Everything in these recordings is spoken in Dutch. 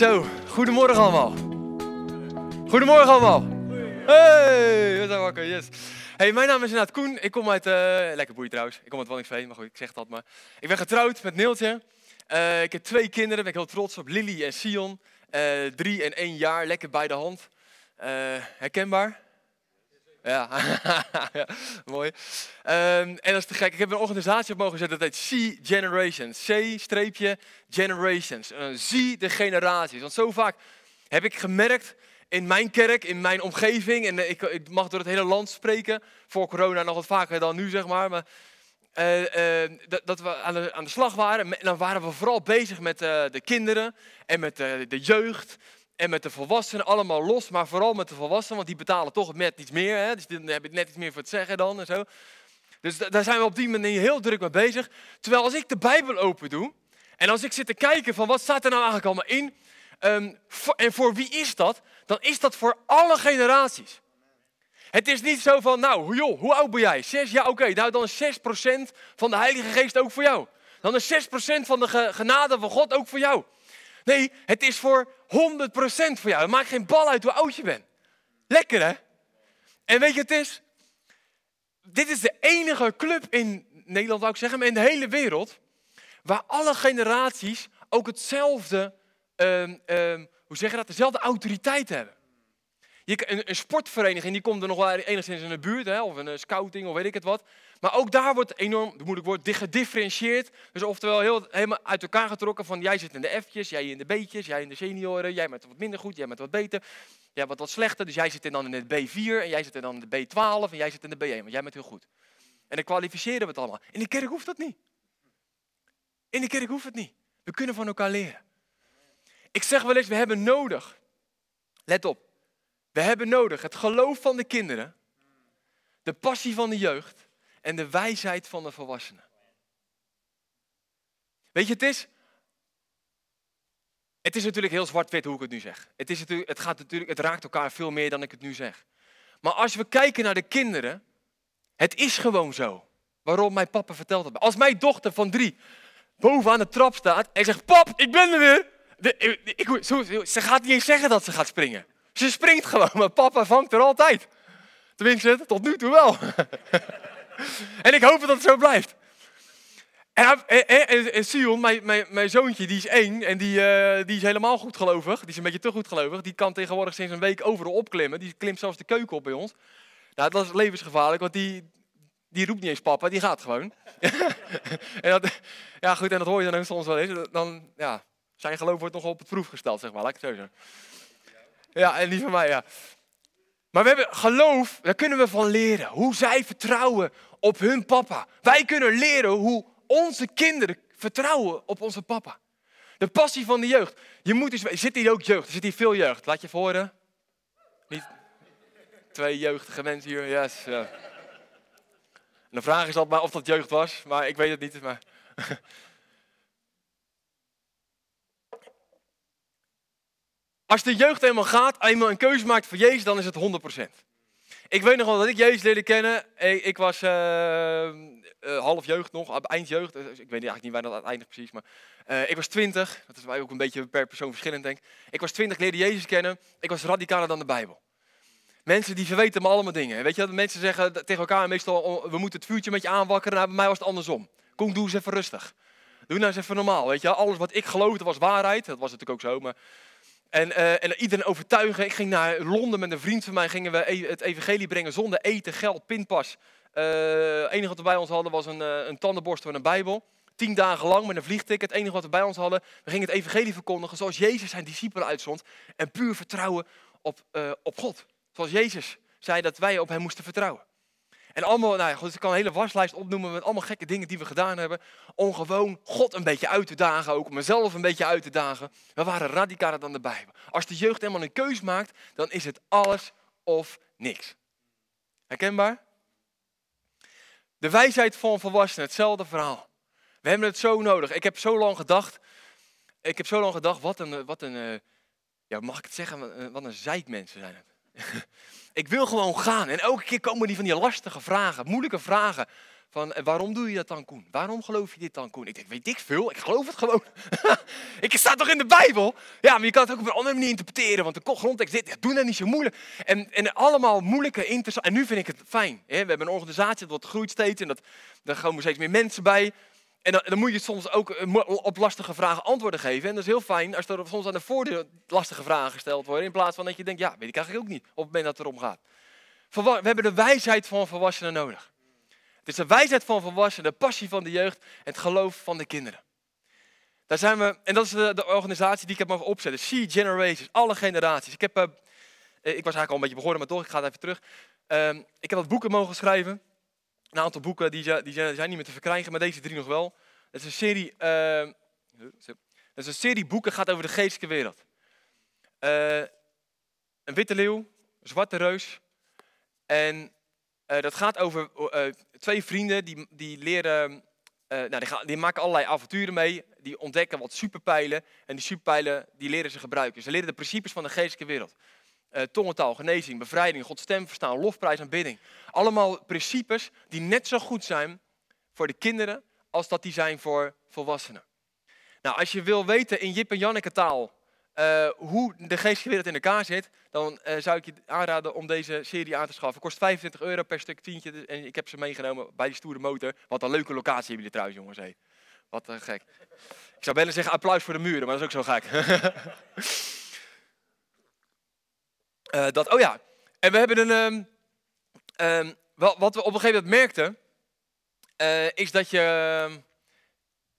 Zo, goedemorgen allemaal. Goedemorgen allemaal. Hey, we zijn wakker, yes. Hey, mijn naam is inderdaad Koen. Ik kom uit, uh, lekker boei trouwens, ik kom uit Wanningsveen, maar goed, ik zeg dat maar. Ik ben getrouwd met Neeltje. Uh, ik heb twee kinderen, ben ik heel trots op, Lily en Sion. Uh, drie en één jaar, lekker bij de hand. herkenbaar? Ja, mooi. Um, en dat is te gek. Ik heb een organisatie op mogen zetten, dat heet C Generations. C-Generations. Uh, zie de generaties. Want zo vaak heb ik gemerkt in mijn kerk, in mijn omgeving, en ik, ik, mag door het hele land spreken, voor corona nog wat vaker dan nu, zeg maar. maar uh, dat, dat, we aan de, aan de, slag waren. En dan waren we vooral bezig met de kinderen en met de jeugd en met de volwassenen allemaal los, maar vooral met de volwassenen, want die betalen toch net iets meer. Hè? Dus dan heb je net iets meer voor het zeggen dan en zo. Dus daar zijn we op die manier heel druk mee bezig. Terwijl als ik de Bijbel open doe en als ik zit te kijken van wat staat er nou eigenlijk allemaal in voor, en voor wie is dat, dan is dat voor alle generaties. Het is niet zo van, nou joh, hoe oud ben jij? Zes? Ja, oké, nou dan is 6% van de Heilige Geest ook voor jou. Dan is 6% van de genade van God ook voor jou. Nee, het is voor 100% voor jou. Het maakt geen bal uit hoe oud je bent. Lekker hè? En weet je, het is. Dit is de enige club in Nederland, zou ik zeggen, maar in de hele wereld. Waar alle generaties ook hetzelfde, um, um, hoe zeg je dat, dezelfde autoriteit hebben. Je, een, een, sportvereniging die komt er nog wel enigszins in de buurt, hè, of een eh, scouting of weet ik het wat. Maar ook daar wordt enorm, moeilijk woord, gedifferentieerd. Dus oftewel heel, helemaal uit elkaar getrokken van jij zit in de F'tjes, jij in de B'tjes, jij in de senioren, jij met wat minder goed, jij met wat beter. Jij wat wat slechter, dus jij zit dan in het B4 en jij zit in dan in de B12 en jij zit in de B1, want jij bent heel goed. En dan kwalificeren we het allemaal. In de kerk hoeft dat niet. In de kerk hoeft het niet. We kunnen van elkaar leren. Ik zeg wel eens, we hebben nodig, let op, we hebben nodig het geloof van de kinderen, de passie van de jeugd en de wijsheid van de volwassenen. Weet je, het is, het is natuurlijk heel zwart-wit hoe ik het nu zeg. Het, is natuurlijk, het, gaat natuurlijk, het raakt elkaar veel meer dan ik het nu zeg. Maar als we kijken naar de kinderen, het is gewoon zo. Waarom mijn papa vertelt het. Als mijn dochter van drie boven aan de trap staat en zegt, pap, ik ben er weer. ik, ze gaat niet eens zeggen dat ze gaat springen. Ze springt gewoon, maar papa vangt er altijd. Tenminste, tot nu toe wel. en ik hoop dat het zo blijft. En, Sion, mijn, mijn, mijn, zoontje, die is één en die, uh, die is helemaal goed gelovig. Die is een beetje te goed gelovig. Die kan tegenwoordig sinds een week overal opklimmen. Die klimt zelfs de keuken op bij ons. Nou, dat is levensgevaarlijk, want die, die roept niet eens papa, die gaat gewoon. en dat, ja, goed, en dat hoor je dan ook soms wel eens. Dan, ja, zijn geloof wordt nog op het proef gesteld, zeg maar. Laat ik het zo zeggen. Ja, en die van mij, ja. Maar we hebben geloof, daar kunnen we van leren. Hoe zij vertrouwen op hun papa. Wij kunnen leren hoe onze kinderen vertrouwen op onze papa. De passie van de jeugd. Je moet zit hier ook jeugd? Er zit hier veel jeugd. Laat je voor Niet twee jeugdige mensen hier. Yes. Ja. En de vraag is altijd maar of dat jeugd was, maar ik weet het niet. Maar Als de jeugd eenmaal gaat, eenmaal een keuze maakt voor Jezus, dan is het 100%. Ik weet nog wel dat ik Jezus leerde kennen. Ik, was uh, half jeugd nog, eind jeugd. Dus ik weet eigenlijk niet waar dat eindigt precies. Maar uh, ik was 20. Dat is mij ook een beetje per persoon verschillend, denk ik. Ik was 20, leerde Jezus kennen. Ik was radicaler dan de Bijbel. Mensen die verweten me allemaal dingen. Weet je dat mensen zeggen tegen elkaar meestal: oh, we moeten het vuurtje met je aanwakkeren. Nou, bij mij was het andersom. Kom, doe eens even rustig. Doe nou eens even normaal. Weet je, alles wat ik geloofde was waarheid. Dat was natuurlijk ook zo. Maar en, uh, en iedereen overtuigen. Ik ging naar Londen met een vriend van mij. Gingen we e- het evangelie brengen zonder eten, geld, pinpas. Uh, het enige wat we bij ons hadden was een, uh, een tandenborstel en een bijbel. Tien dagen lang met een vliegticket. Het enige wat we bij ons hadden. We gingen het evangelie verkondigen zoals Jezus zijn discipelen uitzond. En puur vertrouwen op, op God. Zoals Jezus zei dat wij op hem moesten vertrouwen. En allemaal, nou goed, ik kan een hele waslijst opnoemen met allemaal gekke dingen die we gedaan hebben. Om gewoon God een beetje uit te dagen, ook mezelf een beetje uit te dagen. We waren radicaler dan de Bijbel. Als de jeugd helemaal een keus maakt, dan is het alles of niks. Herkenbaar? De wijsheid van volwassenen, hetzelfde verhaal. We hebben het zo nodig. Ik heb zo lang gedacht, ik heb zo lang gedacht, wat een, wat een eh, ja, mag ik het zeggen, wat een zeikmensen zijn het. Ik wil gewoon gaan. En elke keer komen die van die lastige vragen, moeilijke vragen van en waarom doe je dat dan, Koen? Waarom geloof je dit dan, Koen? Ik denk, weet ik veel, ik geloof het gewoon. ik sta toch in de Bijbel? Ja, maar je kan het ook op een andere manier interpreteren, want de grondtekst dit, doe dat niet zo moeilijk. En, en allemaal moeilijke, interessante, en nu vind ik het fijn. Hè? We hebben een organisatie, dat groeit steeds en dat, daar komen steeds meer mensen bij. En dan, moet je soms ook eh, op lastige vragen antwoorden geven. En dat is heel fijn als er soms aan de voordeur lastige vragen gesteld worden. In plaats van dat je denkt, ja, weet ik eigenlijk ook niet. Op het moment dat het erom gaat. We hebben de wijsheid van volwassenen nodig. Het is de wijsheid van volwassenen, de passie van de jeugd en het geloof van de kinderen. Daar zijn we, en dat is de, de organisatie die ik heb mogen opzetten. See Generations, alle generaties. Ik, heb, uh, ik was eigenlijk al een beetje begonnen, maar toch, ik ga het even terug. Uh, ik heb wat boeken mogen schrijven. Een aantal boeken die, die zijn niet meer te verkrijgen, maar deze drie nog wel. Het is een serie, uh, is een serie boeken gaat over de geestelijke wereld. Uh, een witte leeuw, een zwarte reus. En uh, dat gaat over twee vrienden die, die leren, nou, die, gaan, die, maken allerlei avonturen mee. Die ontdekken wat superpijlen. En die superpijlen die leren ze gebruiken. Ze leren de principes van de geestelijke wereld. Uh, tongentaal, genezing, bevrijding, Gods verstaan, lofprijs en bidding. Allemaal principes die net zo goed zijn voor de kinderen als dat die zijn voor volwassenen. Nou, als je wil weten in Jip en Janneke taal uh, hoe de geestelijke wereld in elkaar zit, dan uh, zou ik je aanraden om deze serie aan te schaffen. Kost 25 euro per stuk tientje en ik heb ze meegenomen bij die stoere motor. Wat een leuke locatie hebben jullie trouwens, jongens. Hey. Wat uh, gek. Ik zou bijna zeggen applaus voor de muren, maar dat is ook zo gek. dat, oh ja, en we hebben een, um, um, wat we op een gegeven moment merkten, uh, is dat je.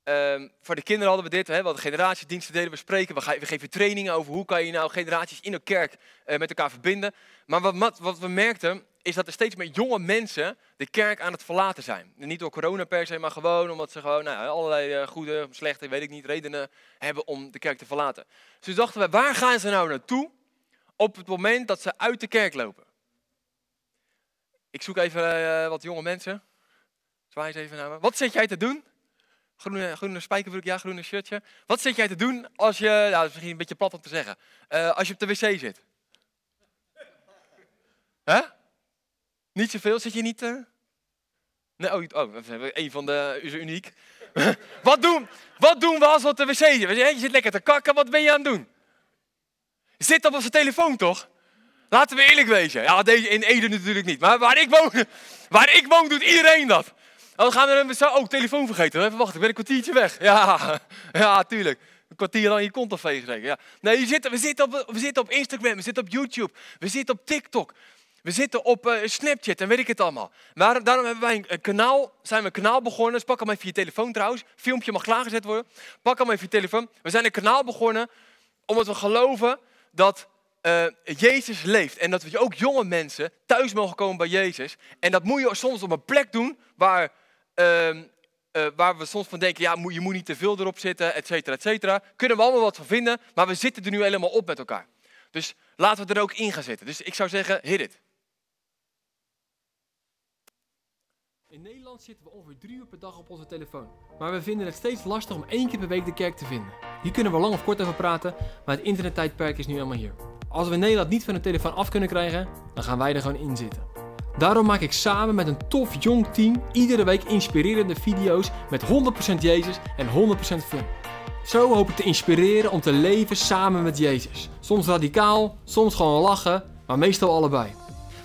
Uh, voor de kinderen hadden we dit, hè, wat generatiediensten deden we spreken. We, we, geven trainingen over hoe kan je nou generaties in een kerk uh, met elkaar verbinden. Maar wat, wat, we merkten, is dat er steeds meer jonge mensen de kerk aan het verlaten zijn. Niet door corona per se, maar gewoon omdat ze gewoon nou, allerlei goede, slechte, weet ik niet, redenen hebben om de kerk te verlaten. Dus dachten we, waar gaan ze nou naartoe op het moment dat ze uit de kerk lopen? Ik zoek even wat jonge mensen. Zwaai eens even naar me. Wat zit jij te doen? Groene, groene spijkerbroek, ja, groene shirtje. Wat zit jij te doen als je, nou, dat is misschien een beetje plat om te zeggen, uh, als je op de wc zit? Huh? Niet zoveel, zit je niet... Uh... Nee, oh, oh, een van de, is uniek. wat, doen, wat doen we als we op de wc zitten? Je zit lekker te kakken, wat ben je aan het doen? Zit op zijn telefoon, toch? Laten we eerlijk wezen. Ja, in Ede natuurlijk niet. Maar waar ik woon, waar ik woon doet iedereen dat. Dan gaan we zo, oh, telefoon vergeten. Even wachten, ik ben een kwartiertje weg. Ja, ja, tuurlijk. Een kwartier lang je kont afvegen. Ja. Nee, je zit, we, zitten op, we zitten op Instagram, we zitten op YouTube, we zitten op TikTok. We zitten op uh, Snapchat en weet ik het allemaal. Maar daarom hebben wij een, kanaal, zijn we een kanaal begonnen. Dus pak hem even je telefoon trouwens. Filmpje mag klaargezet worden. Pak hem even je telefoon. We zijn een kanaal begonnen omdat we geloven dat uh, Jezus leeft. En dat we ook jonge mensen thuis mogen komen bij Jezus. En dat moet je soms op een plek doen waar uh, uh, waar we soms van denken, ja, je moet niet te veel erop zitten, et cetera, et cetera. Kunnen we allemaal wat van vinden, maar we zitten er nu helemaal op met elkaar. Dus laten we er ook in gaan zitten. Dus ik zou zeggen, hit it. In Nederland zitten we ongeveer drie uur per dag op onze telefoon. Maar we vinden het steeds lastig om één keer per week de kerk te vinden. Hier kunnen we lang of kort over praten, maar het internettijdperk is nu helemaal hier. Als we Nederland niet van de telefoon af kunnen krijgen, dan gaan wij er gewoon in zitten. Daarom maak ik samen met een tof jong team iedere week inspirerende video's met 100% Jezus en 100% fun. Zo hoop ik te inspireren om te leven samen met Jezus. Soms radicaal, soms gewoon lachen, maar meestal allebei.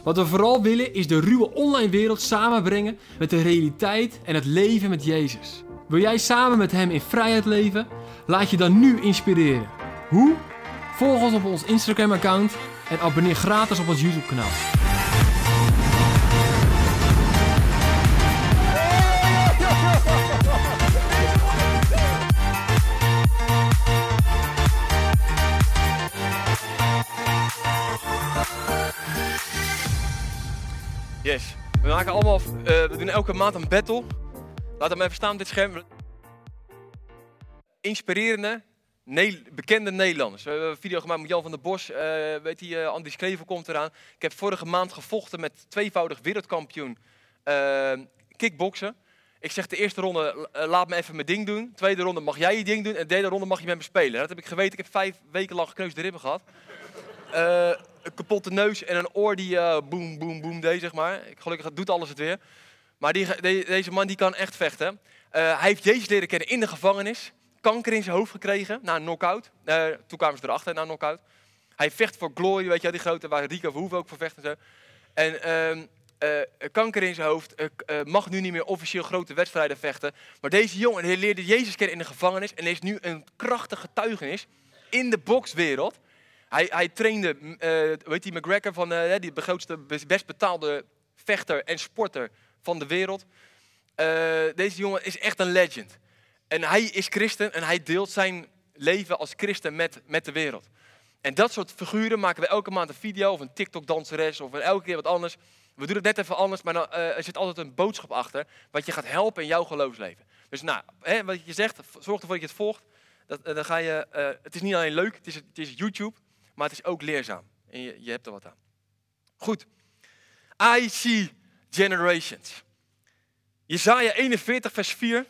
Wat we vooral willen is de ruwe online wereld samenbrengen met de realiteit en het leven met Jezus. Wil jij samen met Hem in vrijheid leven? Laat je dan nu inspireren. Hoe? Volg ons op ons Instagram-account en abonneer gratis op ons YouTube-kanaal. Yes. We maken allemaal, uh, we doen elke maand een battle. Laat hem even staan op dit scherm. Inspirerende, bekende Nederlanders. We hebben een video gemaakt met Jan van der Bos. Uh, weet je, uh, Andries Klever komt eraan. Ik heb vorige maand gevochten met tweevoudig wereldkampioen kickboksen. Ik zeg de eerste ronde, laat me even mijn ding doen. tweede ronde mag jij je ding doen. En de derde ronde mag je met me spelen. Dat heb ik geweten. Ik heb vijf weken lang gekneusde ribben gehad een kapotte neus en een oor die uh, boem, boem, boem deed, zeg maar. Gelukkig doet alles het weer. Maar die, deze man die kan echt vechten. hij heeft Jezus leren kennen in de gevangenis. Kanker in zijn hoofd gekregen na een knockout. toen kwamen ze erachter na een knockout. Hij vecht voor glory, weet je, die grote waar Rico Verhoeven ook voor vecht en zo. En ehm, uh, kanker in zijn hoofd, uh, mag nu niet meer officieel grote wedstrijden vechten. Maar deze jongen leerde Jezus kennen in de gevangenis en is nu een krachtige getuigenis in de bokswereld. Hij, hij trainde, weet je, McGregor, van, die de grootste, best betaalde vechter en sporter van de wereld. deze jongen is echt een legend. En hij is christen en hij deelt zijn leven als christen met, met de wereld. En dat soort figuren maken we elke maand een video of een TikTok-danseres of elke keer wat anders. We doen het net even anders, maar dan, uh, er zit altijd een boodschap achter wat je gaat helpen in jouw geloofsleven. Dus nou, hè, wat je zegt, zorg ervoor dat je het volgt. Dat, uh, dan ga je, uh, het is niet alleen leuk, het is, het is YouTube, maar het is ook leerzaam. En je, je hebt er wat aan. Goed. I see generations. Jezaja 41 vers 4,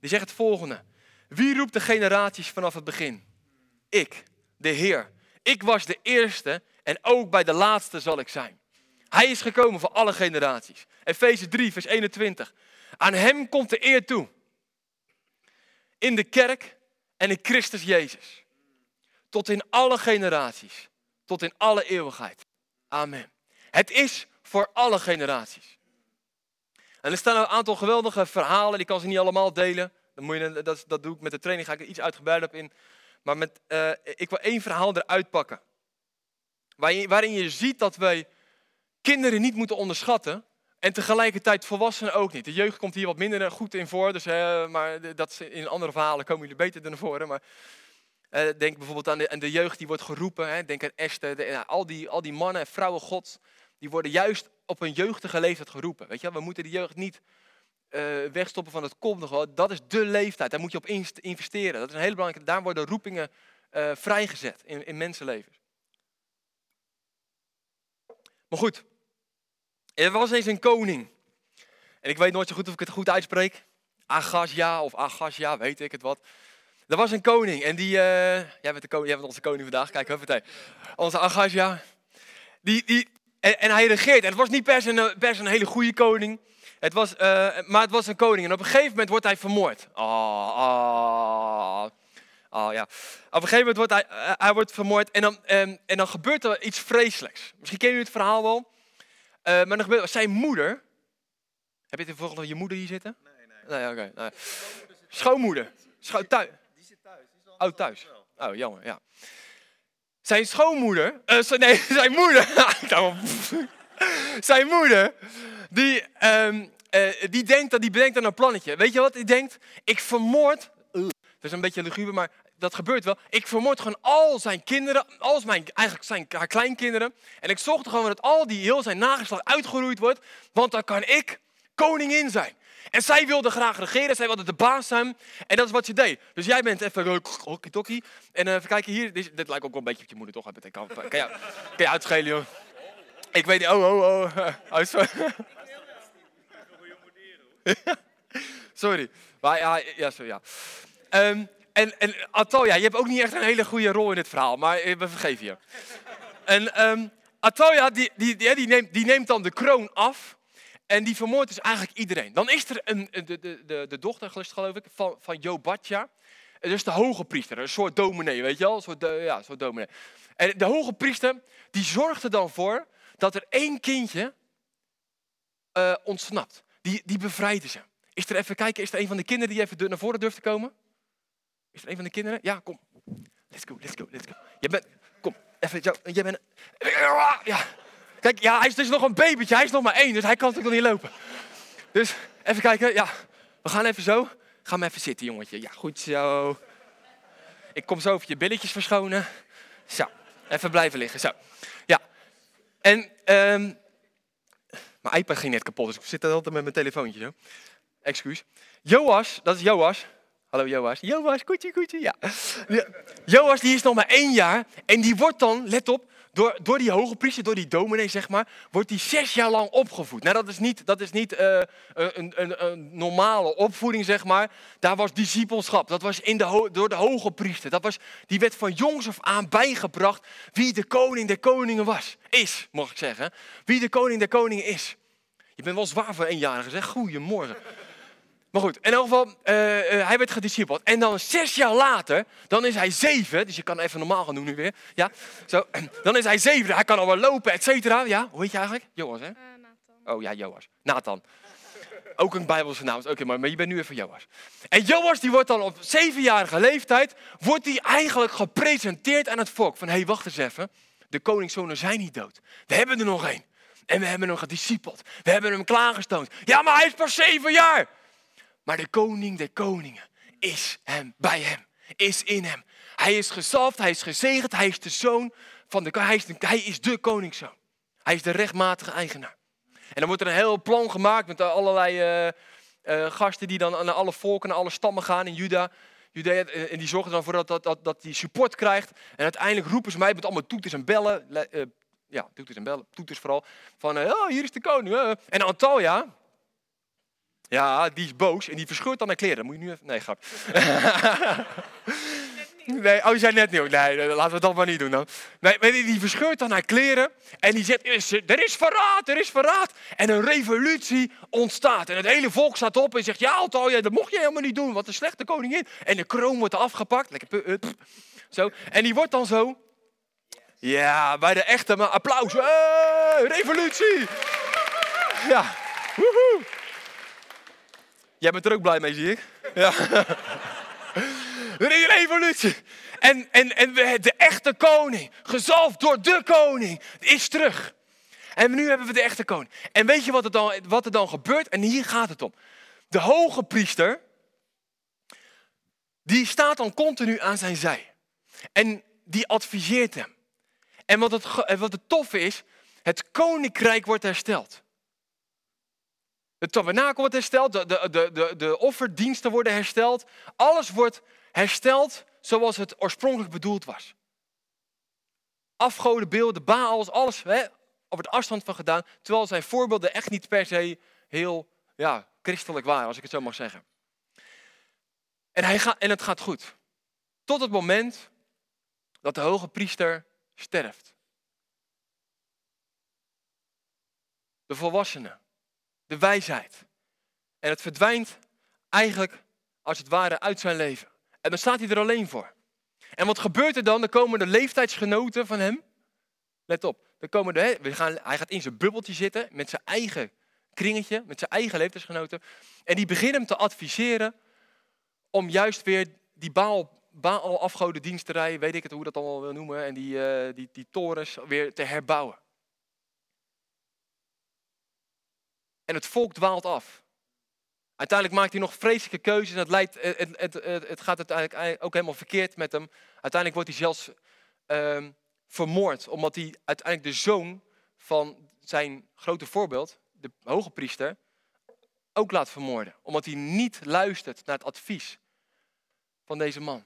die zegt het volgende. Wie roept de generaties vanaf het begin? Ik, de Heer. Ik was de eerste en ook bij de laatste zal ik zijn. Hij is gekomen voor alle generaties. Efeze 3, vers 21. Aan hem komt de eer toe. In de kerk en in Christus Jezus. Tot in alle generaties. Tot in alle eeuwigheid. Amen. Het is voor alle generaties. En er staan een aantal geweldige verhalen, die kan ze niet allemaal delen. Dan moet je, dat, dat doe ik met de training, ga ik er iets uitgebreider op in. Maar met, uh, ik wil één verhaal eruit pakken. Waarin je ziet dat wij kinderen niet moeten onderschatten. En tegelijkertijd volwassenen ook niet. De jeugd komt hier wat minder goed in voor. Dus, maar dat in andere verhalen komen jullie beter naar voren. Maar uh, denk bijvoorbeeld aan de, de, jeugd die wordt geroepen. Hè. Denk aan Esther. De, al, die, al die mannen en vrouwen gods. Die worden juist op een jeugdige leeftijd geroepen. Weet je, we moeten de jeugd niet uh, wegstoppen van het komt nog. Dat is de leeftijd. Daar moet je op investeren. Dat is een hele belangrijke. Daar worden roepingen uh, vrijgezet in, in mensenlevens. Maar goed, er was eens een koning. En ik weet nooit zo goed of ik het goed uitspreek. Agasja of Agasja, weet ik het wat. Er was een koning en die, uh, jij, bent de koning, jij bent onze koning vandaag, kijk even Onze Agasja. Die, die, en, en, hij regeert. En het was niet per se een, een hele goede koning. Het was, uh, maar het was een koning. En op een gegeven moment wordt hij vermoord. Oh, oh, oh ja. Op een gegeven moment wordt hij, uh, hij wordt vermoord. En dan, um, en dan gebeurt er iets vreselijks. Misschien kennen jullie het verhaal wel. Maar dan gebeurt, zijn moeder. Heb je het volgende je moeder hier zitten? Nee, nee. nee oké. Okay, Schoonmoeder. Scho thuis. Is oh, thuis. Oh, jammer, ja. Zijn schoonmoeder. Uh, nee, zijn moeder. zijn moeder. Die, um, uh, die, denkt, dat, die bedenkt aan een plannetje. Weet je wat? Die denkt: ik vermoord. Uh, dat is een beetje luguber, maar dat gebeurt wel. Ik vermoord gewoon al zijn kinderen, al mijn, eigenlijk zijn haar kleinkinderen. En ik zorg er gewoon dat al die heel zijn nageslacht uitgeroeid wordt, want dan kan ik koningin zijn. En zij wilde graag regeren, zij wilde de baas zijn. En dat is wat je deed. Dus jij bent even hokkie En uh, even kijken hier, dit, dit, lijkt ook wel een beetje op je moeder toch? Kan, kan, je, kan je uitschelen joh. Ik weet niet, oh, oh, oh. oh sorry. Maar ja, ja, sorry, ja. Um, en, en je hebt ook niet echt een hele goede rol in dit verhaal, maar we vergeven je. En um, Atoya, die, die, die, neemt, die neemt dan de kroon af. En die vermoordt dus eigenlijk iedereen. Dan is er een, de, de, de, de dochter, geloof ik, van, van Jobatja. Dus de hoge priester, een soort dominee, weet je wel? Ja, een soort dominee. En de hoge priester, die zorgt er dan voor dat er één kindje uh, ontsnapt. Die, die bevrijden ze. Is er even kijken, is er een van de kinderen die even naar voren durft te komen? Is er een van de kinderen? Ja, kom. Let's go, let's go, let's go. Je bent, kom, even, jij bent, ja. Kijk, ja, hij is dus nog een babytje, hij is nog maar één, dus hij kan natuurlijk nog niet lopen. Dus, even kijken, ja. We gaan even zo. Ga maar even zitten, jongetje. Ja, goed zo. Ik kom zo over je billetjes verschonen. Zo, even blijven liggen, zo. Ja. En, um, mijn iPad ging net kapot, dus ik zit altijd met mijn telefoontje zo. Excuus. Joas, dat is Joas. Hallo Joas. Joas, koetje, koetje. Ja. Joas die is nog maar één jaar. En die wordt dan, let op, door, door die hoge priester, door die dominee zeg maar, wordt die zes jaar lang opgevoed. Nou, dat is niet, dat is niet uh, een, een, een, normale opvoeding, zeg maar. Daar was discipelschap. Dat was in de, door de hoge priester. Dat was, die werd van jongs af aan bijgebracht wie de koning der koningen was. Is, mag ik zeggen. Wie de koning der koningen is. Je bent wel zwaar voor eenjarige, zeg. Goedemorgen. Maar goed, in elk geval, eh, eh, hij werd gediscipeld. En dan zes jaar later, dan is hij zeven. Dus je kan even normaal gaan doen nu weer. Ja, zo. Dan is hij zeven, hij kan al wel lopen, et cetera. Ja, hoe heet je eigenlijk? Joas, hè? Eh, Nathan. Oh ja, Joas. Nathan. Ook een Bijbelse naam. Oké, maar, maar je bent nu even Joas. En Joas die wordt dan op zevenjarige leeftijd, wordt hij eigenlijk gepresenteerd aan het volk. Van, hé, hey, wacht eens even. De koningszonen zijn niet dood. We hebben er nog één. En we hebben hem gediscipeld. We hebben hem klaargestoomd. Ja, maar hij is pas zeven jaar. Maar de koning der koningen is hem, bij hem, is in hem. Hij is gezalfd, hij is gezegend, hij is de zoon van de hij is hij is de koningszoon. Hij is de rechtmatige eigenaar. En dan wordt er een heel plan gemaakt met allerlei uh, uh, gasten die dan naar alle volken, naar alle stammen gaan in Juda. Judea, en die zorgen dan voor dat, dat, dat, support krijgt. En uiteindelijk roepen ze mij met allemaal toeters en bellen. Ja, toeters en bellen, toeters vooral. Van, oh, hier is de koning. En Antalya, ja, die is boos en die verscheurt dan haar kleren. moet je nu even... Nee, grap. Nee, oh, je zei net niet. Nee, laten we dat maar niet doen dan. Nee, die verscheurt dan haar kleren en die zegt, er is verraad, er is verraad. En een revolutie ontstaat. En het hele volk staat op en zegt, ja Altalja, dat mocht je helemaal niet doen, wat een slechte koningin. En de kroon wordt afgepakt, lekker zo. En die wordt dan zo, ja, bij de echte, maar applaus, hey, revolutie. Ja, woehoe. Jij bent er ook blij mee, zie ik. Ja. Een revolutie. En, en, en de echte koning, gezalfd door de koning, is terug. En nu hebben we de echte koning. En weet je wat er dan, wat er dan gebeurt? En hier gaat het om. De hoge priester, die staat dan continu aan zijn zij. En die adviseert hem. En wat het, wat het toffe is, het koninkrijk wordt hersteld. De tabernakel wordt hersteld, de, de, de, de, offerdiensten worden hersteld. Alles wordt hersteld zoals het oorspronkelijk bedoeld was. Afgoden, beelden, baals, alles hè, op het afstand van gedaan. Terwijl zijn voorbeelden echt niet per se heel ja, christelijk waren, als ik het zo mag zeggen. En, hij gaat, en het gaat goed. Tot het moment dat de hoge priester sterft. De volwassene de wijsheid. En het verdwijnt eigenlijk als het ware uit zijn leven. En dan staat hij er alleen voor. En wat gebeurt er dan? Dan komen de leeftijdsgenoten van hem. Let op. Dan komen we gaan, hij gaat in zijn bubbeltje zitten met zijn eigen kringetje, met zijn eigen leeftijdsgenoten. En die beginnen hem te adviseren om juist weer die baal, baal afgodendiensterij, weet ik het hoe dat allemaal wil noemen, en die, uh, die, die torens weer te herbouwen. En het volk dwaalt af. Uiteindelijk maakt hij nog vreselijke keuzes en het, leidt, het, het, het, gaat uiteindelijk ook helemaal verkeerd met hem. Uiteindelijk wordt hij zelfs um, vermoord, omdat hij uiteindelijk de zoon van zijn grote voorbeeld, de hoge priester, ook laat vermoorden. Omdat hij niet luistert naar het advies van deze man.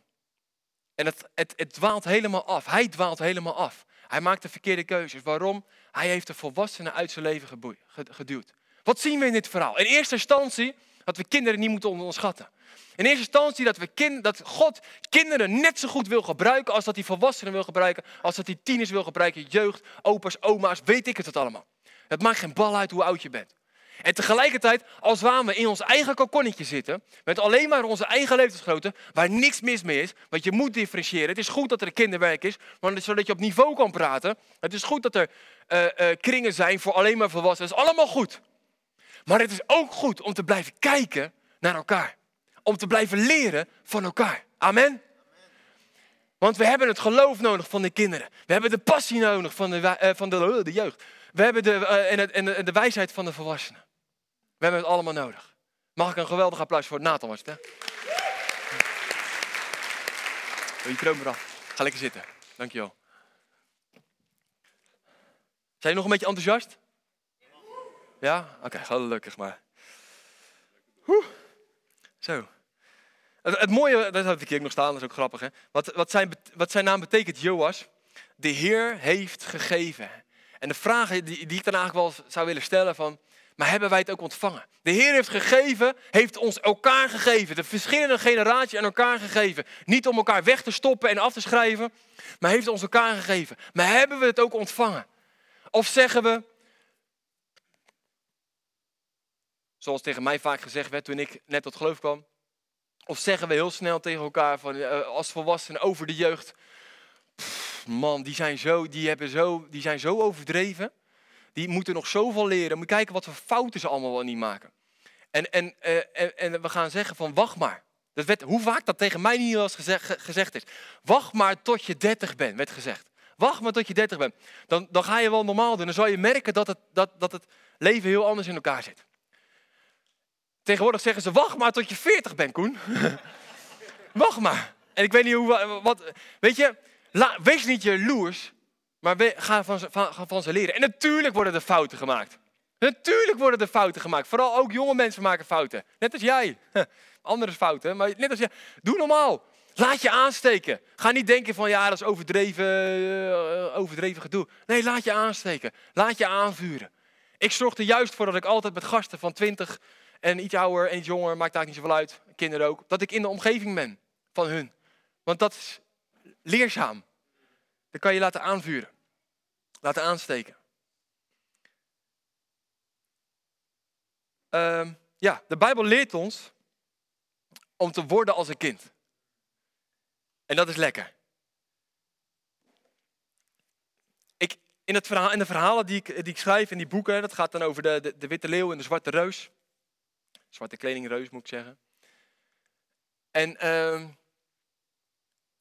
En het, het, het dwaalt helemaal af. Hij dwaalt helemaal af. Hij maakt de verkeerde keuzes. Waarom? Hij heeft de volwassenen uit zijn leven geduwd. Wat zien we in dit verhaal? In eerste instantie dat we kinderen niet moeten onderschatten. In eerste instantie dat, we kind, dat God kinderen net zo goed wil gebruiken als dat hij volwassenen wil gebruiken, als dat hij tieners wil gebruiken, jeugd, opa's, oma's, weet ik het allemaal. Het maakt geen bal uit hoe oud je bent. En tegelijkertijd, als we in ons eigen kokonnetje zitten, met alleen maar onze eigen leeftijdsgrootte, waar niks mis mee is, want je moet differentiëren. Het is goed dat er kinderwerk is, maar zodat je op niveau kan praten. Het is goed dat er uh, uh, kringen zijn voor alleen maar volwassenen. Dat is allemaal goed. Maar het is ook goed om te blijven kijken naar elkaar. Om te blijven leren van elkaar. Amen. Want we hebben het geloof nodig van de kinderen. We hebben de passie nodig van de, uh, van de, uh, de jeugd. We hebben de, uh, en, het, en, de, de, wijsheid van de volwassenen. We hebben het allemaal nodig. Mag ik een geweldig applaus voor Nathan was het, hè? je kroon eraf. Ga lekker zitten. Dankjewel. Zijn je nog een beetje enthousiast? Ja? Oké, gelukkig maar. Zo. Het, het, mooie, dat heb ik hier nog staan, dat is ook grappig. Hè? Wat, wat, zijn, wat zijn naam betekent, Joas? De Heer heeft gegeven. En de vraag die, die ik dan eigenlijk wel zou willen stellen van, maar hebben wij het ook ontvangen? De Heer heeft gegeven, heeft ons elkaar gegeven. De verschillende generaties aan elkaar gegeven. Niet om elkaar weg te stoppen en af te schrijven, maar heeft ons elkaar gegeven. Maar hebben we het ook ontvangen? Of zeggen we, Zoals tegen mij vaak gezegd werd toen ik net tot geloof kwam. Of zeggen we heel snel tegen elkaar van, uh, als volwassenen over de jeugd. Man, die zijn, zo, die, hebben zo, die zijn zo overdreven. Die moeten nog zoveel leren. Moet kijken wat voor fouten ze allemaal wel niet maken. En, en, uh, en, we gaan zeggen van wacht maar. Dat werd, hoe vaak dat tegen mij niet eens gezegd, gezegd is. Wacht maar tot je 30 bent, werd gezegd. Wacht maar tot je 30 bent. Dan, dan ga je wel normaal doen. Dan zal je merken dat het, dat, dat het leven heel anders in elkaar zit. Tegenwoordig zeggen ze, wacht maar tot je 40 bent, Koen. wacht maar. En ik weet niet hoe, wat, weet je, wees niet jaloers, maar ga, van, van, ga van ze leren. En natuurlijk worden er fouten gemaakt. Natuurlijk worden er fouten gemaakt. Vooral ook jonge mensen maken fouten. Net als jij. Andere fouten, maar net als jij. Doe normaal. Laat je aansteken. Ga niet denken van ja, dat is overdreven, uh, overdreven gedoe. Nee, laat je aansteken. Laat je aanvuren. Ik zorg er juist voor dat ik altijd met gasten van 20 en iets ouder en iets jonger, maakt daar niet zoveel uit, kinderen ook, dat ik in de omgeving ben van hun. Want dat is leerzaam. Dan kan je laten aanvuren. Laten aansteken. Uh, ja, de Bijbel leert ons om te worden als een kind. En dat is lekker. Ik, in, het verhaal, in de verhalen die ik, die ik schrijf in die boeken, dat gaat dan over de, de witte leeuw en de zwarte reus. Zwarte kledingreus moet ik zeggen. En uh,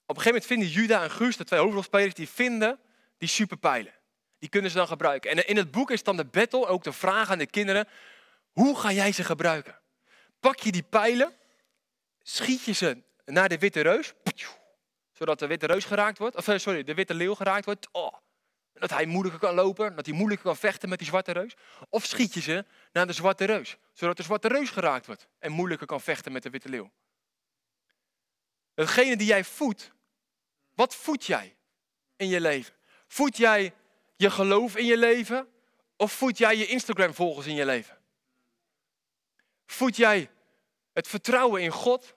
op een gegeven moment vinden Juda en Guus, de twee hoofdrolspelers, die vinden die superpijlen. Die kunnen ze dan gebruiken. En in het boek is dan de battle, ook de vraag aan de kinderen, hoe ga jij ze gebruiken? Pak je die pijlen, schiet je ze naar de witte reus, zodat de witte reus geraakt wordt, of eh, sorry, de witte leeuw geraakt wordt. Oh, dat hij moeilijker kan lopen, dat hij moeilijker kan vechten met die zwarte reus. Of schiet je ze naar de zwarte reus, zodat de zwarte reus geraakt wordt en moeilijker kan vechten met de witte leeuw. Hetgene die jij voedt, wat voed jij in je leven? Voed jij je geloof in je leven of voed jij je Instagram-volgers in je leven? Voed jij het vertrouwen in God?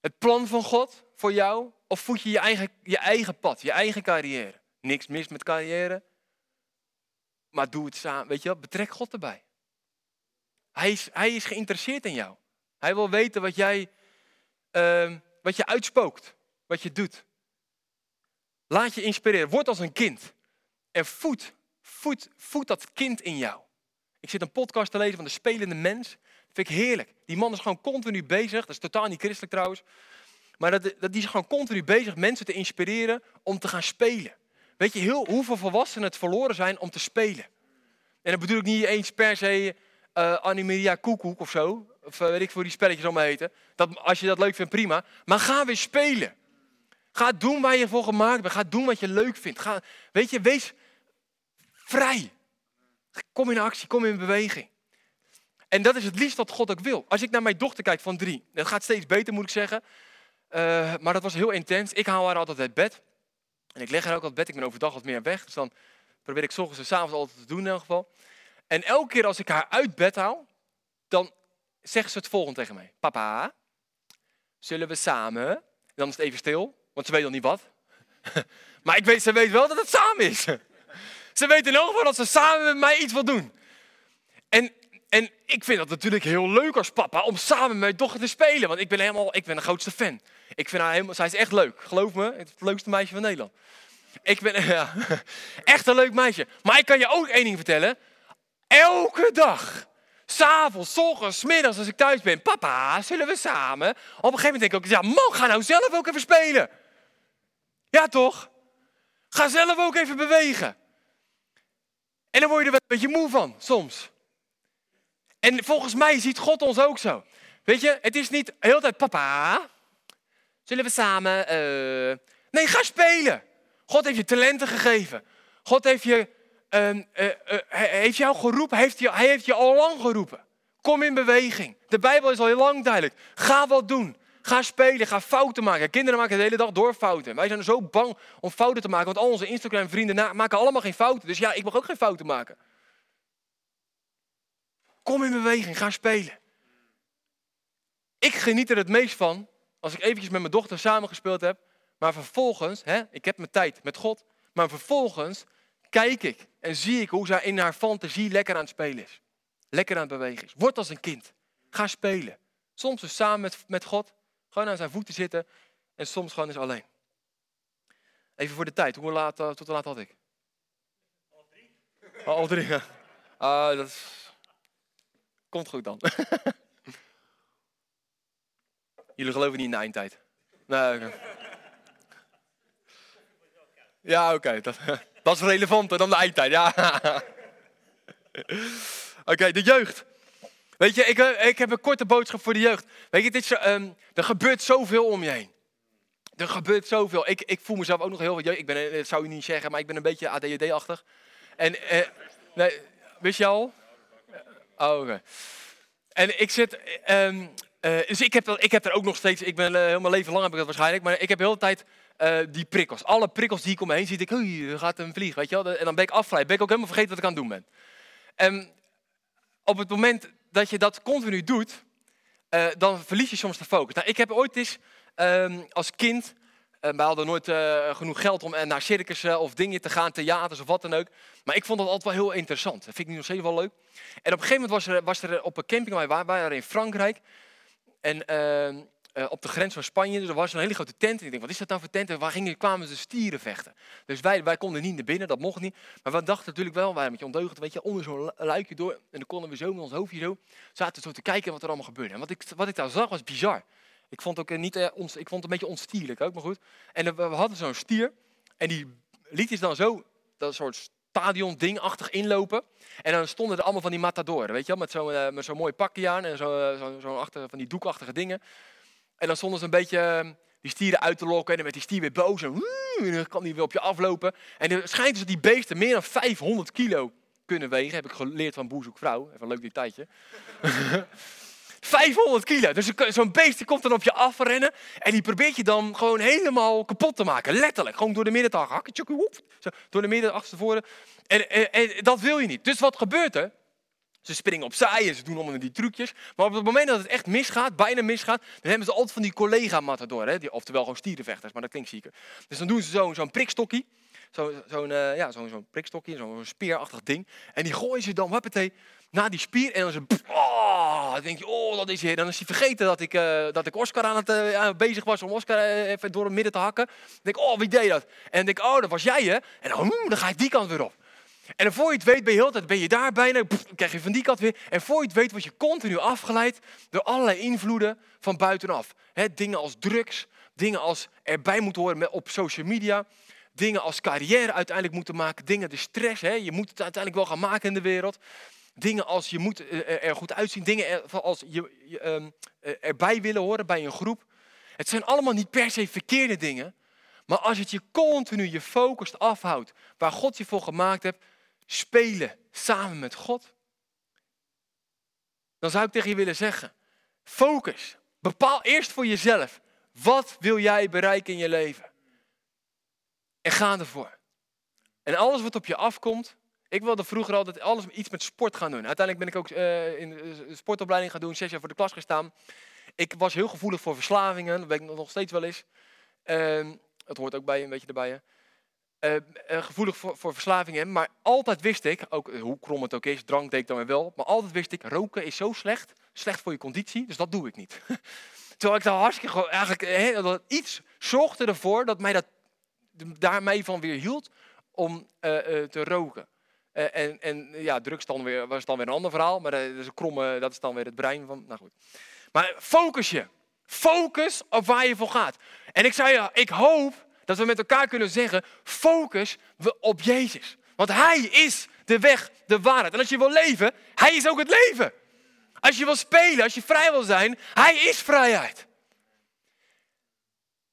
Het plan van God voor jou? Of voed je je eigen, je eigen pad, je eigen carrière? Niks mis met carrière. Maar doe het samen. Weet je wat? Betrek God erbij. Hij is, hij is geïnteresseerd in jou. Hij wil weten wat jij, uh, wat je uitspookt. Wat je doet. Laat je inspireren. Word als een kind. En voed, voed, voed dat kind in jou. Ik zit een podcast te lezen van de spelende mens. Dat vind ik heerlijk. Die man is gewoon continu bezig. Dat is totaal niet christelijk trouwens. Maar dat, dat, die is gewoon continu bezig mensen te inspireren om te gaan spelen. Weet je heel, hoeveel volwassenen het verloren zijn om te spelen? En dan bedoel ik niet eens per se uh, Koekoek of zo. Of uh, weet ik voor die spelletjes allemaal heten. Dat, als je dat leuk vindt, prima. Maar ga weer spelen. Ga doen waar je voor gemaakt bent. Ga doen wat je leuk vindt. Ga, weet je, wees vrij. Kom in actie, kom in beweging. En dat is het liefst wat God ook wil. Als ik naar mijn dochter kijk van drie, dat gaat steeds beter moet ik zeggen. Uh, maar dat was heel intens. Ik haal haar altijd uit bed. En ik leg haar ook uit bed. Ik ben overdag wat meer weg. Dus dan probeer ik s ochtends en s avonds altijd te doen in elk geval. En elke keer als ik haar uit bed haal, dan zegt ze het volgende tegen mij. Papa, zullen we samen... Dan is het even stil, want ze weet nog niet wat. maar ik weet, ze weet wel dat het samen is. Ze weten in elk geval dat ze samen met mij iets wil doen. En, ik vind dat natuurlijk heel leuk als papa om samen met mijn dochter te spelen. Want ik ben helemaal, ik ben de grootste fan. Ik vind haar helemaal, zij is echt leuk. Geloof me, het leukste meisje van Nederland. Ik ben ja, echt een leuk meisje. Maar ik kan je ook één ding vertellen. Elke dag, s'avonds, ochtends, middags als ik thuis ben. Papa, zullen we samen? Op een gegeven moment denk ik ook, ja man, ga nou zelf ook even spelen. Ja toch? Ga zelf ook even bewegen. En dan word je er wel een beetje moe van, soms. En volgens mij ziet God ons ook zo. Weet je, het is niet heel tijd, papa, zullen we samen... Uh... Nee, ga spelen. God heeft je talenten gegeven. God heeft je, uh, uh, heeft jou geroepen, heeft je, hij heeft je al lang geroepen. Kom in beweging. De Bijbel is al heel lang duidelijk. Ga wat doen. Ga spelen, ga fouten maken. Kinderen maken de hele dag door fouten. Wij zijn zo bang om fouten te maken, want al onze Instagram-vrienden maken allemaal geen fouten. Dus ja, ik mag ook geen fouten maken. Kom in beweging, ga spelen. Ik geniet er het meest van als ik eventjes met mijn dochter samengespeeld heb. Maar vervolgens, hè, ik heb mijn tijd met God. Maar vervolgens kijk ik en zie ik hoe zij in haar fantasie lekker aan het spelen is. lekker aan het bewegen is. Word als een kind. Ga spelen. Soms dus samen met, met God. Gewoon aan zijn voeten zitten. En soms gewoon eens alleen. Even voor de tijd. Hoe laat, uh, tot hoe laat had ik? Al drie. Oh, al drie, ja. Uh, dat is... Komt goed dan. Jullie geloven niet in de eindtijd. Nee. Ja, oké. Dat, dat, is relevanter dan de eindtijd. Ja. Oké, de jeugd. Weet je, ik, eh, ik heb een korte boodschap voor de jeugd. Weet je, dit um, er gebeurt zoveel om je heen. Er gebeurt zoveel. Ik, ik voel mezelf ook nog heel wat. Ik ben, dat zou je niet zeggen, maar ik ben een beetje ADHD-achtig. En, eh, nee, wist je al? En ik zit, um, uh, dus ik heb, ik heb er ook nog steeds, ik ben uh, heel mijn leven lang heb ik dat waarschijnlijk, maar ik heb de hele tijd uh, die prikkels. Alle prikkels die ik om me heen zie, ik, hoi, er gaat een vlieg, weet je wel. En dan ben ik afgeleid, ben ik ook helemaal vergeten wat ik aan het doen ben. En op het moment dat je dat continu doet, dan verlies je soms de focus. Nou, ik heb ooit eens um, als kind uh, wij hadden nooit uh, genoeg geld om naar circussen of dingen te gaan, theaters of wat dan ook. Maar ik vond dat altijd wel heel interessant. Dat vind ik nu nog steeds wel leuk. En op een gegeven moment was er, was er op een camping, wij waren in Frankrijk. En uh, op de grens van Spanje, dus er was een hele grote tent. En ik denk, wat is dat nou voor tent? En waar gingen, kwamen de stieren vechten. Dus wij, wij konden niet naar binnen, dat mocht niet. Maar we dachten natuurlijk wel, wij waren een beetje ondeugend, weet je, onder zo'n luikje door. En dan konden we zo met ons hoofdje zo, zaten zo te kijken wat er allemaal gebeurde. En wat ik, wat ik daar zag was bizar. Ik vond het ook niet, uh, ons, ik vond het een beetje onstierlijk ook, maar goed. En we hadden zo'n stier en die liet is dan zo, dat soort stadion dingachtig inlopen. En dan stonden er allemaal van die matadoren, weet je wel, met zo'n zo'n mooi pakje aan en zo, uh, zo, zo achter, van die doekachtige dingen. En dan stonden ze een beetje uh, die stieren uit te lokken en dan werd die stier weer boos en, en dan kan die weer op je aflopen. En dan schijnt dus dat die beesten meer dan 500 kilo kunnen wegen, heb ik geleerd van Boezoekvrouw. Even een leuk detailtje. 500 kilo. Dus zo'n beest komt dan op je afrennen en die probeert je dan gewoon helemaal kapot te maken. Letterlijk. Gewoon door de midden te hakken. Door de midden, achterstevoren. En, en, en dat wil je niet. Dus wat gebeurt er? Ze springen opzij en ze doen allemaal die trucjes. Maar op het moment dat het echt misgaat, bijna misgaat, dan hebben ze altijd van die collega-matador. Oftewel gewoon stierenvechters, maar dat klinkt zieker. Dus dan doen ze zo'n zo prikstokkie. Zo'n zo uh, ja, zo zo prikstokje, zo'n speerachtig ding. En die gooien ze dan, huppatee, naar die spier. En dan, ze, oh, dan denk je, oh, dat is hier. Dan is hij vergeten dat ik, uh, dat ik Oscar aan het uh, bezig was om Oscar even door het midden te hakken. Dan denk ik, oh, wie deed dat? En dan denk ik, oh, dat was jij, hè? En dan, hmm, dan ga ik die kant weer op. En voor je het weet, ben je tijd ben je daar bijna, krijg je van die kant weer. En voor je het weet, word je continu afgeleid door allerlei invloeden van buitenaf. He, dingen als drugs, dingen als erbij moeten horen op social media dingen als carrière uiteindelijk moeten maken, dingen de stress, hè, je moet het uiteindelijk wel gaan maken in de wereld. Dingen als je moet eh, er goed uitzien, dingen als je, um, erbij willen horen bij een groep. Het zijn allemaal niet per se verkeerde dingen, maar als het je continu je focus afhoudt waar God je voor gemaakt hebt, spelen samen met God, dan zou ik tegen je willen zeggen, focus. Bepaal eerst voor jezelf, wat wil jij bereiken in je leven? En ga ervoor. En alles wat op je afkomt. Ik wilde vroeger altijd alles iets met sport gaan doen. Uiteindelijk ben ik ook uh, in de sportopleiding gaan doen, zes jaar voor de klas gestaan. Ik was heel gevoelig voor verslavingen, dat ben ik nog steeds wel eens. Uh, dat hoort ook bij een beetje erbij. Uh, gevoelig voor, voor, verslavingen, maar altijd wist ik, ook hoe krom het ook is, drank deed ik dan wel, maar altijd wist ik, roken is zo slecht, slecht voor je conditie, dus dat doe ik niet. Terwijl ik daar hartstikke eigenlijk he, iets zorgde ervoor dat mij dat daarmee van weer hield om uh, uh, te roken. Uh, en, en ja, drugs dan weer, was dan weer een ander verhaal, maar dat is, een kromme, dat is dan weer het brein van. Nou goed. Maar focus je. Focus op waar je voor gaat. En ik zei ik hoop dat we met elkaar kunnen zeggen: focus op Jezus. Want Hij is de weg, de waarheid. En als je wil leven, Hij is ook het leven. Als je wil spelen, als je vrij wil zijn, Hij is vrijheid.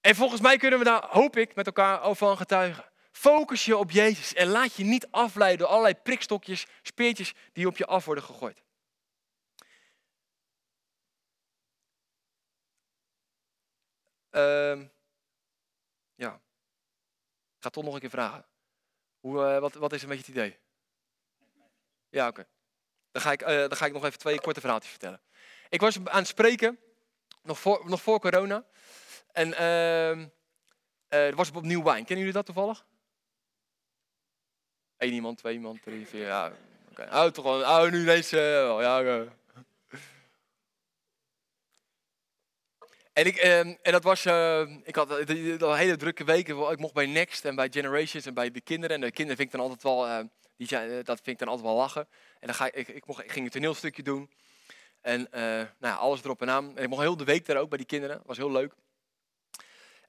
En volgens mij kunnen we daar, hoop ik, met elkaar van getuigen. Focus je op Jezus en laat je niet afleiden door allerlei prikstokjes, speertjes die op je af worden gegooid. Uh, ja, ik ga toch nog een keer vragen. Hoe, uh, wat, wat is een beetje het idee? Ja, oké. Dan, ga ik, uh, dan ga ik nog even twee korte verhaaltjes vertellen. Ik was aan het spreken, nog voor, nog voor corona. En uh, er was opnieuw wijn. Kennen jullie dat toevallig? Eén iemand, twee iemand, drie, vier. Ja, Oké, toch gewoon, oh, nu ineens, uh, ja. En, ik, uh, en dat was, ik had een hele drukke weken. Ik mocht bij Next en bij Generations en bij de kinderen. En de kinderen vind ik dan altijd wel, die zijn, dat vind ik dan altijd wel lachen. En dan ga ik, ik, ik, mocht, ik ging een toneelstukje doen. En nou ja, alles erop en aan. En ik mocht heel de week daar ook bij die kinderen. was heel leuk.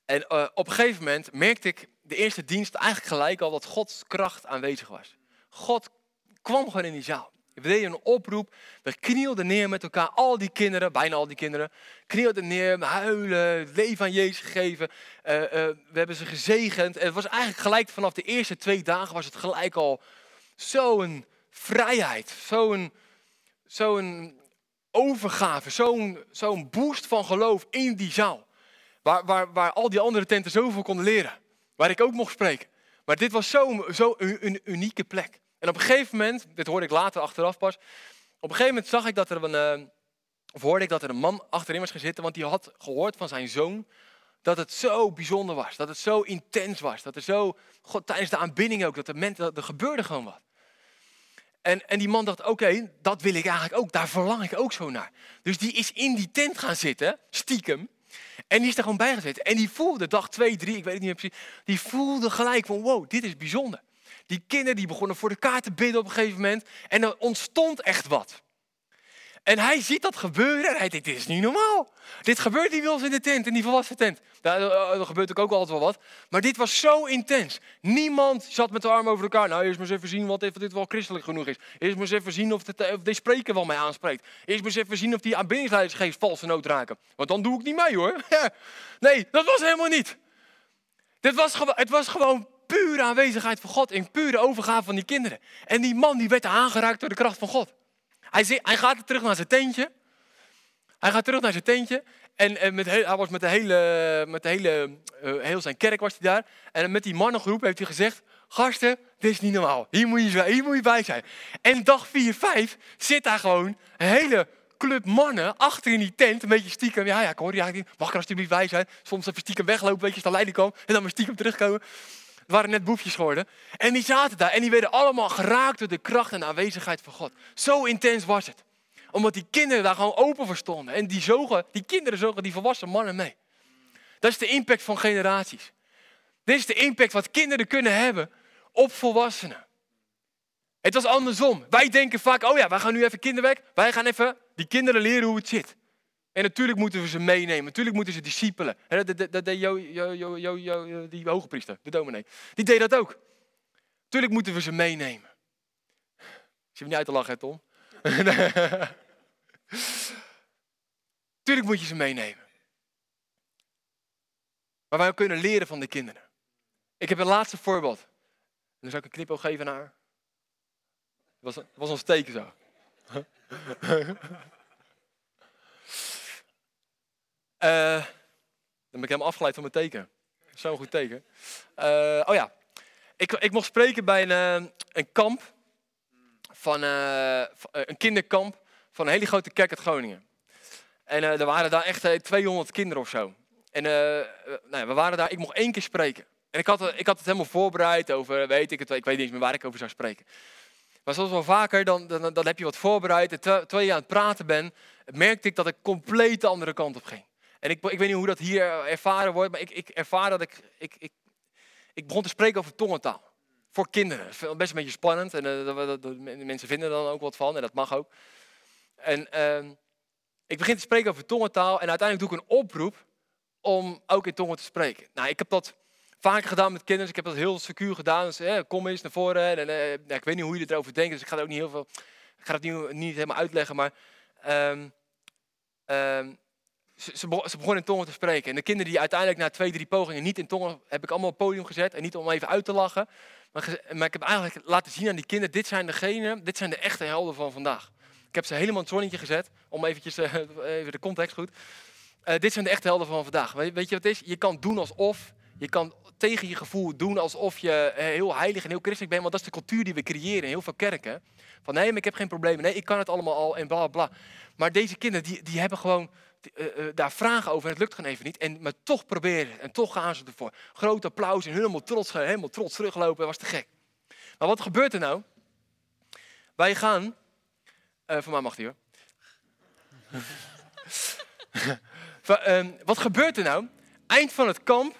En uh, op een gegeven moment merkte ik de eerste dienst eigenlijk gelijk al dat Gods kracht aanwezig was. God kwam gewoon in die zaal. We deden een oproep. We knielden neer met elkaar. Al die kinderen, bijna al die kinderen, knielden neer, huilen, leven aan Jezus gegeven. Uh, uh, we hebben ze gezegend. En het was eigenlijk gelijk vanaf de eerste twee dagen was het gelijk al zo'n vrijheid, zo'n zo'n overgave, zo'n zo'n boost van geloof in die zaal. Waar, waar, waar al die andere tenten zoveel konden leren. Waar ik ook mocht spreken. Maar dit was zo'n zo een, unieke plek. En op een gegeven moment, dit hoorde ik later achteraf pas. Op een gegeven moment zag ik dat er een, uh, of hoorde ik dat er een man achterin was gaan zitten. Want die had gehoord van zijn zoon dat het zo bijzonder was. Dat het zo intens was. Dat er zo, God, tijdens de aanbidding ook, dat er, mensen, dat er gebeurde gewoon wat. En, en die man dacht, oké, dat wil ik eigenlijk ook. Daar verlang ik ook zo naar. Dus die is in die tent gaan zitten, stiekem. En die is er gewoon bij gezeten. En die voelde, dag twee, drie, ik weet het niet meer precies. Die voelde gelijk van, wow, dit is bijzonder. Die kinderen die begonnen voor de kaart te bidden op een gegeven moment. En er ontstond echt wat. En hij ziet dat gebeuren en hij denkt, dit is niet normaal. Dit gebeurt niet wel eens in de tent, in die volwassen tent. Daar, er gebeurt ook, altijd wel wat. Maar dit was zo intens. Niemand zat met de armen over elkaar. Nou, eerst maar eens even zien wat dit wel christelijk genoeg is. Eerst maar eens even zien of, het, of deze spreker wel mij aanspreekt. Eerst maar eens even zien of die aanbiddingsleidersgeest valse nood raken. Want dan doe ik niet mee hoor. nee, dat was helemaal niet. Dit was, het was gewoon pure aanwezigheid van God. In pure overgave van die kinderen. En die man die werd aangeraakt door de kracht van God. Hij, hij gaat terug naar zijn tentje. Hij gaat terug naar zijn tentje. En, met hij was met de hele, met de hele uh, heel zijn kerk was hij daar. En met die mannengroep heeft hij gezegd: Gasten, dit is niet normaal. Hier moet je, hier moet je bij zijn. En dag 4, 5 zit daar gewoon een hele club mannen achter in die tent. Een beetje stiekem. Ja, ja, ik hoor je Mag ik er alsjeblieft bij zijn? Soms even stiekem weglopen, weet je, als de leiding kwam. En dan maar stiekem terugkomen. Het waren net boefjes geworden. En die zaten daar en die werden allemaal geraakt door de kracht en de aanwezigheid van God. Zo intens was het. Omdat die kinderen daar gewoon open voor stonden. En die, zogen, die kinderen zogen die volwassen mannen mee. Dat is de impact van generaties. Dit is de impact wat kinderen kunnen hebben op volwassenen. Het was andersom. Wij denken vaak, oh ja, wij gaan nu even kinderwerk. Wij gaan even die kinderen leren hoe het zit. En natuurlijk moeten we ze meenemen. Natuurlijk moeten ze discipelen. Dat deed die hoge priester, de dominee. Die deed dat ook. Natuurlijk moeten we ze meenemen. Ik me niet uit te lachen, Tom. Tuurlijk moet je ze meenemen. Maar wij kunnen leren van de kinderen. Ik heb een laatste voorbeeld. En dan zou ik een knipoog geven naar. Het was, was ons teken zo. Uh, dan ben ik helemaal afgeleid van mijn teken. Zo'n goed teken. Uh, oh ja, ik, ik mocht spreken bij een, eh, een kamp, van, een kinderkamp van een hele grote kerk uit Groningen. En er waren daar echt 200 kinderen of zo. En nou, we waren daar, ik mocht één keer spreken. En ik had, ik had het helemaal voorbereid over, weet ik het, ik weet niet eens meer waar ik over zou spreken. Maar zoals wel vaker, dan, dan, dan heb je wat voorbereid. En terwijl je aan het praten bent, merkte ik dat ik compleet de andere kant op ging. En ik, ik weet niet hoe dat hier ervaren wordt, maar ik, ik ervaar dat ik, ik, ik, ik begon te spreken over tongentaal. Voor kinderen. Best een beetje spannend en uh, mensen vinden er dan ook wat van en dat mag ook. En uh, ik begin te spreken over tongentaal en uiteindelijk doe ik een oproep om ook in tongen te spreken. Nou, ik heb dat vaker gedaan met kinderen, ik heb dat heel secuur gedaan. Dus, eh, kom eens naar voren. En, uh, ik weet niet hoe je erover denkt, dus ik ga er ook niet heel veel, ik ga het niet, helemaal uitleggen, maar... Um, ze, ze, begon in tongen te spreken. En de kinderen die uiteindelijk na twee, drie pogingen niet in tongen, heb ik allemaal op het podium gezet. En niet om even uit te lachen. Maar, maar ik heb eigenlijk laten zien aan die kinderen, dit zijn degenen, dit zijn de echte helden van vandaag. Ik heb ze helemaal in het zonnetje gezet, om eventjes, uh, even de context goed. Uh, dit zijn de echte helden van vandaag. Weet, weet, je wat het is? Je kan doen alsof, je kan tegen je gevoel doen alsof je eh, heel heilig en heel christelijk bent. Want dat is de cultuur die we creëren in heel veel kerken. Van nee, maar ik heb geen problemen. Nee, ik kan het allemaal al en bla bla. Maar deze kinderen, die, die hebben gewoon uh, daar vragen over het lukt gewoon even niet. En maar toch proberen en toch gaan ze ervoor. Groot applaus en helemaal trots, helemaal trots teruglopen, was te gek. Maar wat gebeurt er nou? Wij gaan, uh, voor mij mag die hoor. Ehm, wat gebeurt er nou? Eind van het kamp,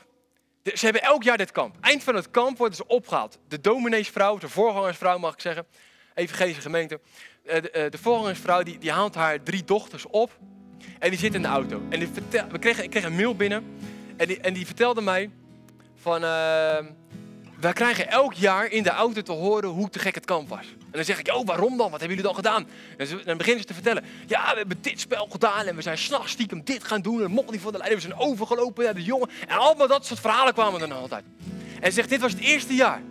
ze hebben elk jaar dit kamp. Eind van het kamp worden ze opgehaald. De domineesvrouw, de voorgangersvrouw mag ik zeggen, evangelische gemeente. Eh, de, de voorgangersvrouw die, die haalt haar drie dochters op en die zit in de auto. En die vertel, we kregen, ik kreeg een mail binnen en die, en die vertelde mij van... Uh, wij krijgen elk jaar in de auto te horen hoe te gek het kamp was. En dan zeg ik, oh, waarom dan? Wat hebben jullie dan gedaan? En dan beginnen ze te vertellen. Ja, we hebben dit spel gedaan en we zijn s'nachts stiekem dit gaan doen. En mocht niet voor de leider, we zijn overgelopen naar de jongen. En allemaal dat soort verhalen kwamen er dan altijd. En zegt, dit was het eerste jaar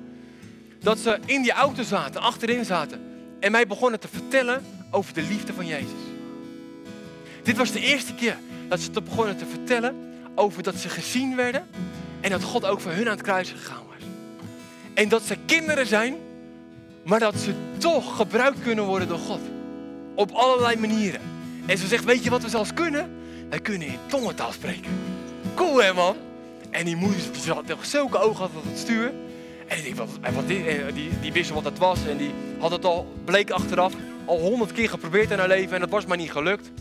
dat ze in die auto zaten, achterin zaten. En mij begonnen te vertellen over de liefde van Jezus. Dit was de eerste keer dat ze te begonnen te vertellen over dat ze gezien werden. En dat God ook voor hun aan het kruis gegaan was. En dat ze kinderen zijn, maar dat ze toch gebruikt kunnen worden door God. Op allerlei manieren. En ze zegt, weet je wat we zelfs kunnen? Wij kunnen in tongentaal spreken. Cool hè man? En die moeder die had toch zulke ogen op het stuur. En wat, die, die, die wist wat het was. En die had het al, bleek achteraf, al honderd keer geprobeerd in haar leven. En dat was maar niet gelukt.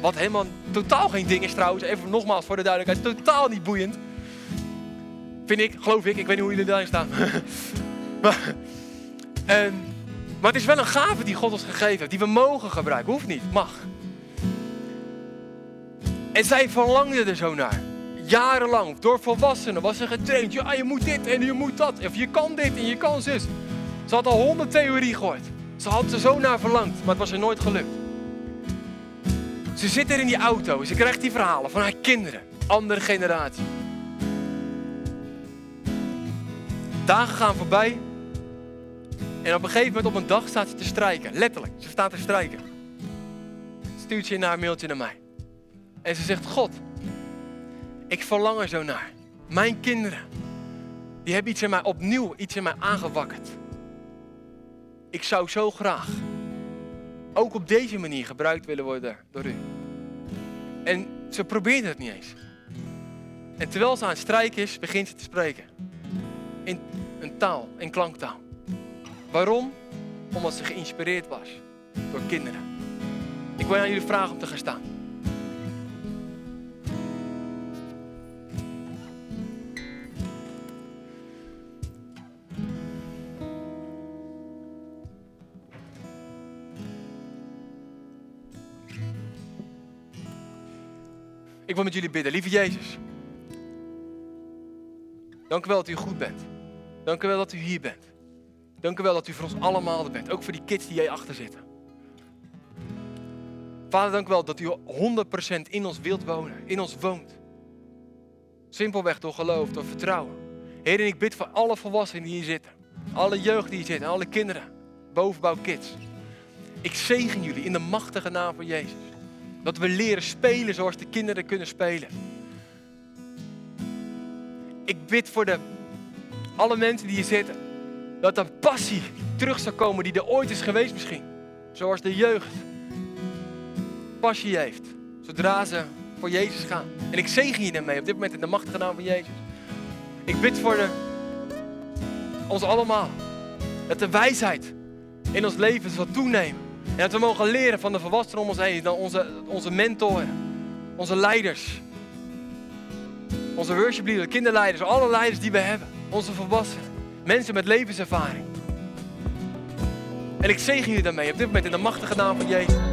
Wat helemaal totaal geen ding is trouwens. Even nogmaals voor de duidelijkheid. Totaal niet boeiend. Vind ik, geloof ik. Ik weet niet hoe jullie daarin staan. maar, en, maar het is wel een gave die God ons gegeven heeft. Die we mogen gebruiken. Hoeft niet, mag. En zij verlangde er zo naar. Jarenlang, door volwassenen was ze getraind. Ja, je moet dit en je moet dat. Of je kan dit en je kan zus. Ze had al honderd theorie gehoord. Ze had er zo naar verlangd, maar het was er nooit gelukt. Ze zit er in die auto. Ze krijgt die verhalen van haar kinderen. Andere generatie. Dagen gaan voorbij. En op een gegeven moment op een dag staat ze te strijken. Letterlijk, ze staat te strijken. Stuurt ze in mailtje naar mij. En ze zegt, God, ik verlang er zo naar. Mijn kinderen, die hebben iets in mij opnieuw, iets in mij aangewakkerd. Ik zou zo graag ook op deze manier gebruikt willen worden door u. En ze probeerde het niet eens. En terwijl ze aan het strijken is, begint ze te spreken. In een taal, in klanktaal. Waarom? Omdat ze geïnspireerd was door kinderen. Ik wil aan jullie vragen om te gaan staan. Wil met jullie bidden. Lieve Jezus. Dank u wel dat u goed bent. Dank u wel dat u hier bent. Dank u wel dat u voor ons allemaal er bent. Ook voor die kids die jij achter zitten. Vader, dank u wel dat u 100% in ons wilt wonen. In ons woont. Simpelweg door geloof, door vertrouwen. Heer, en ik bid voor alle volwassenen die hier zitten. Alle jeugd die hier zitten. Alle kinderen. Bovenbouw kids. Ik zegen jullie in de machtige naam van Jezus. Dat we leren spelen zoals de kinderen kunnen spelen. Ik bid voor de, alle mensen die hier zitten. Dat de passie terug zou komen die er ooit is geweest misschien. Zoals de jeugd passie heeft. Zodra ze voor Jezus gaan. En ik zegen je daarmee op dit moment in de machtige naam van Jezus. Ik bid voor de, ons allemaal. Dat de wijsheid in ons leven zal toenemen. En dat we mogen leren van de volwassenen om ons heen, dan onze, onze mentoren, onze leiders, onze worship leaders, kinderleiders, alle leiders die we hebben, onze volwassenen, mensen met levenservaring. En ik zegen jullie daarmee op dit moment in de machtige naam van Jezus.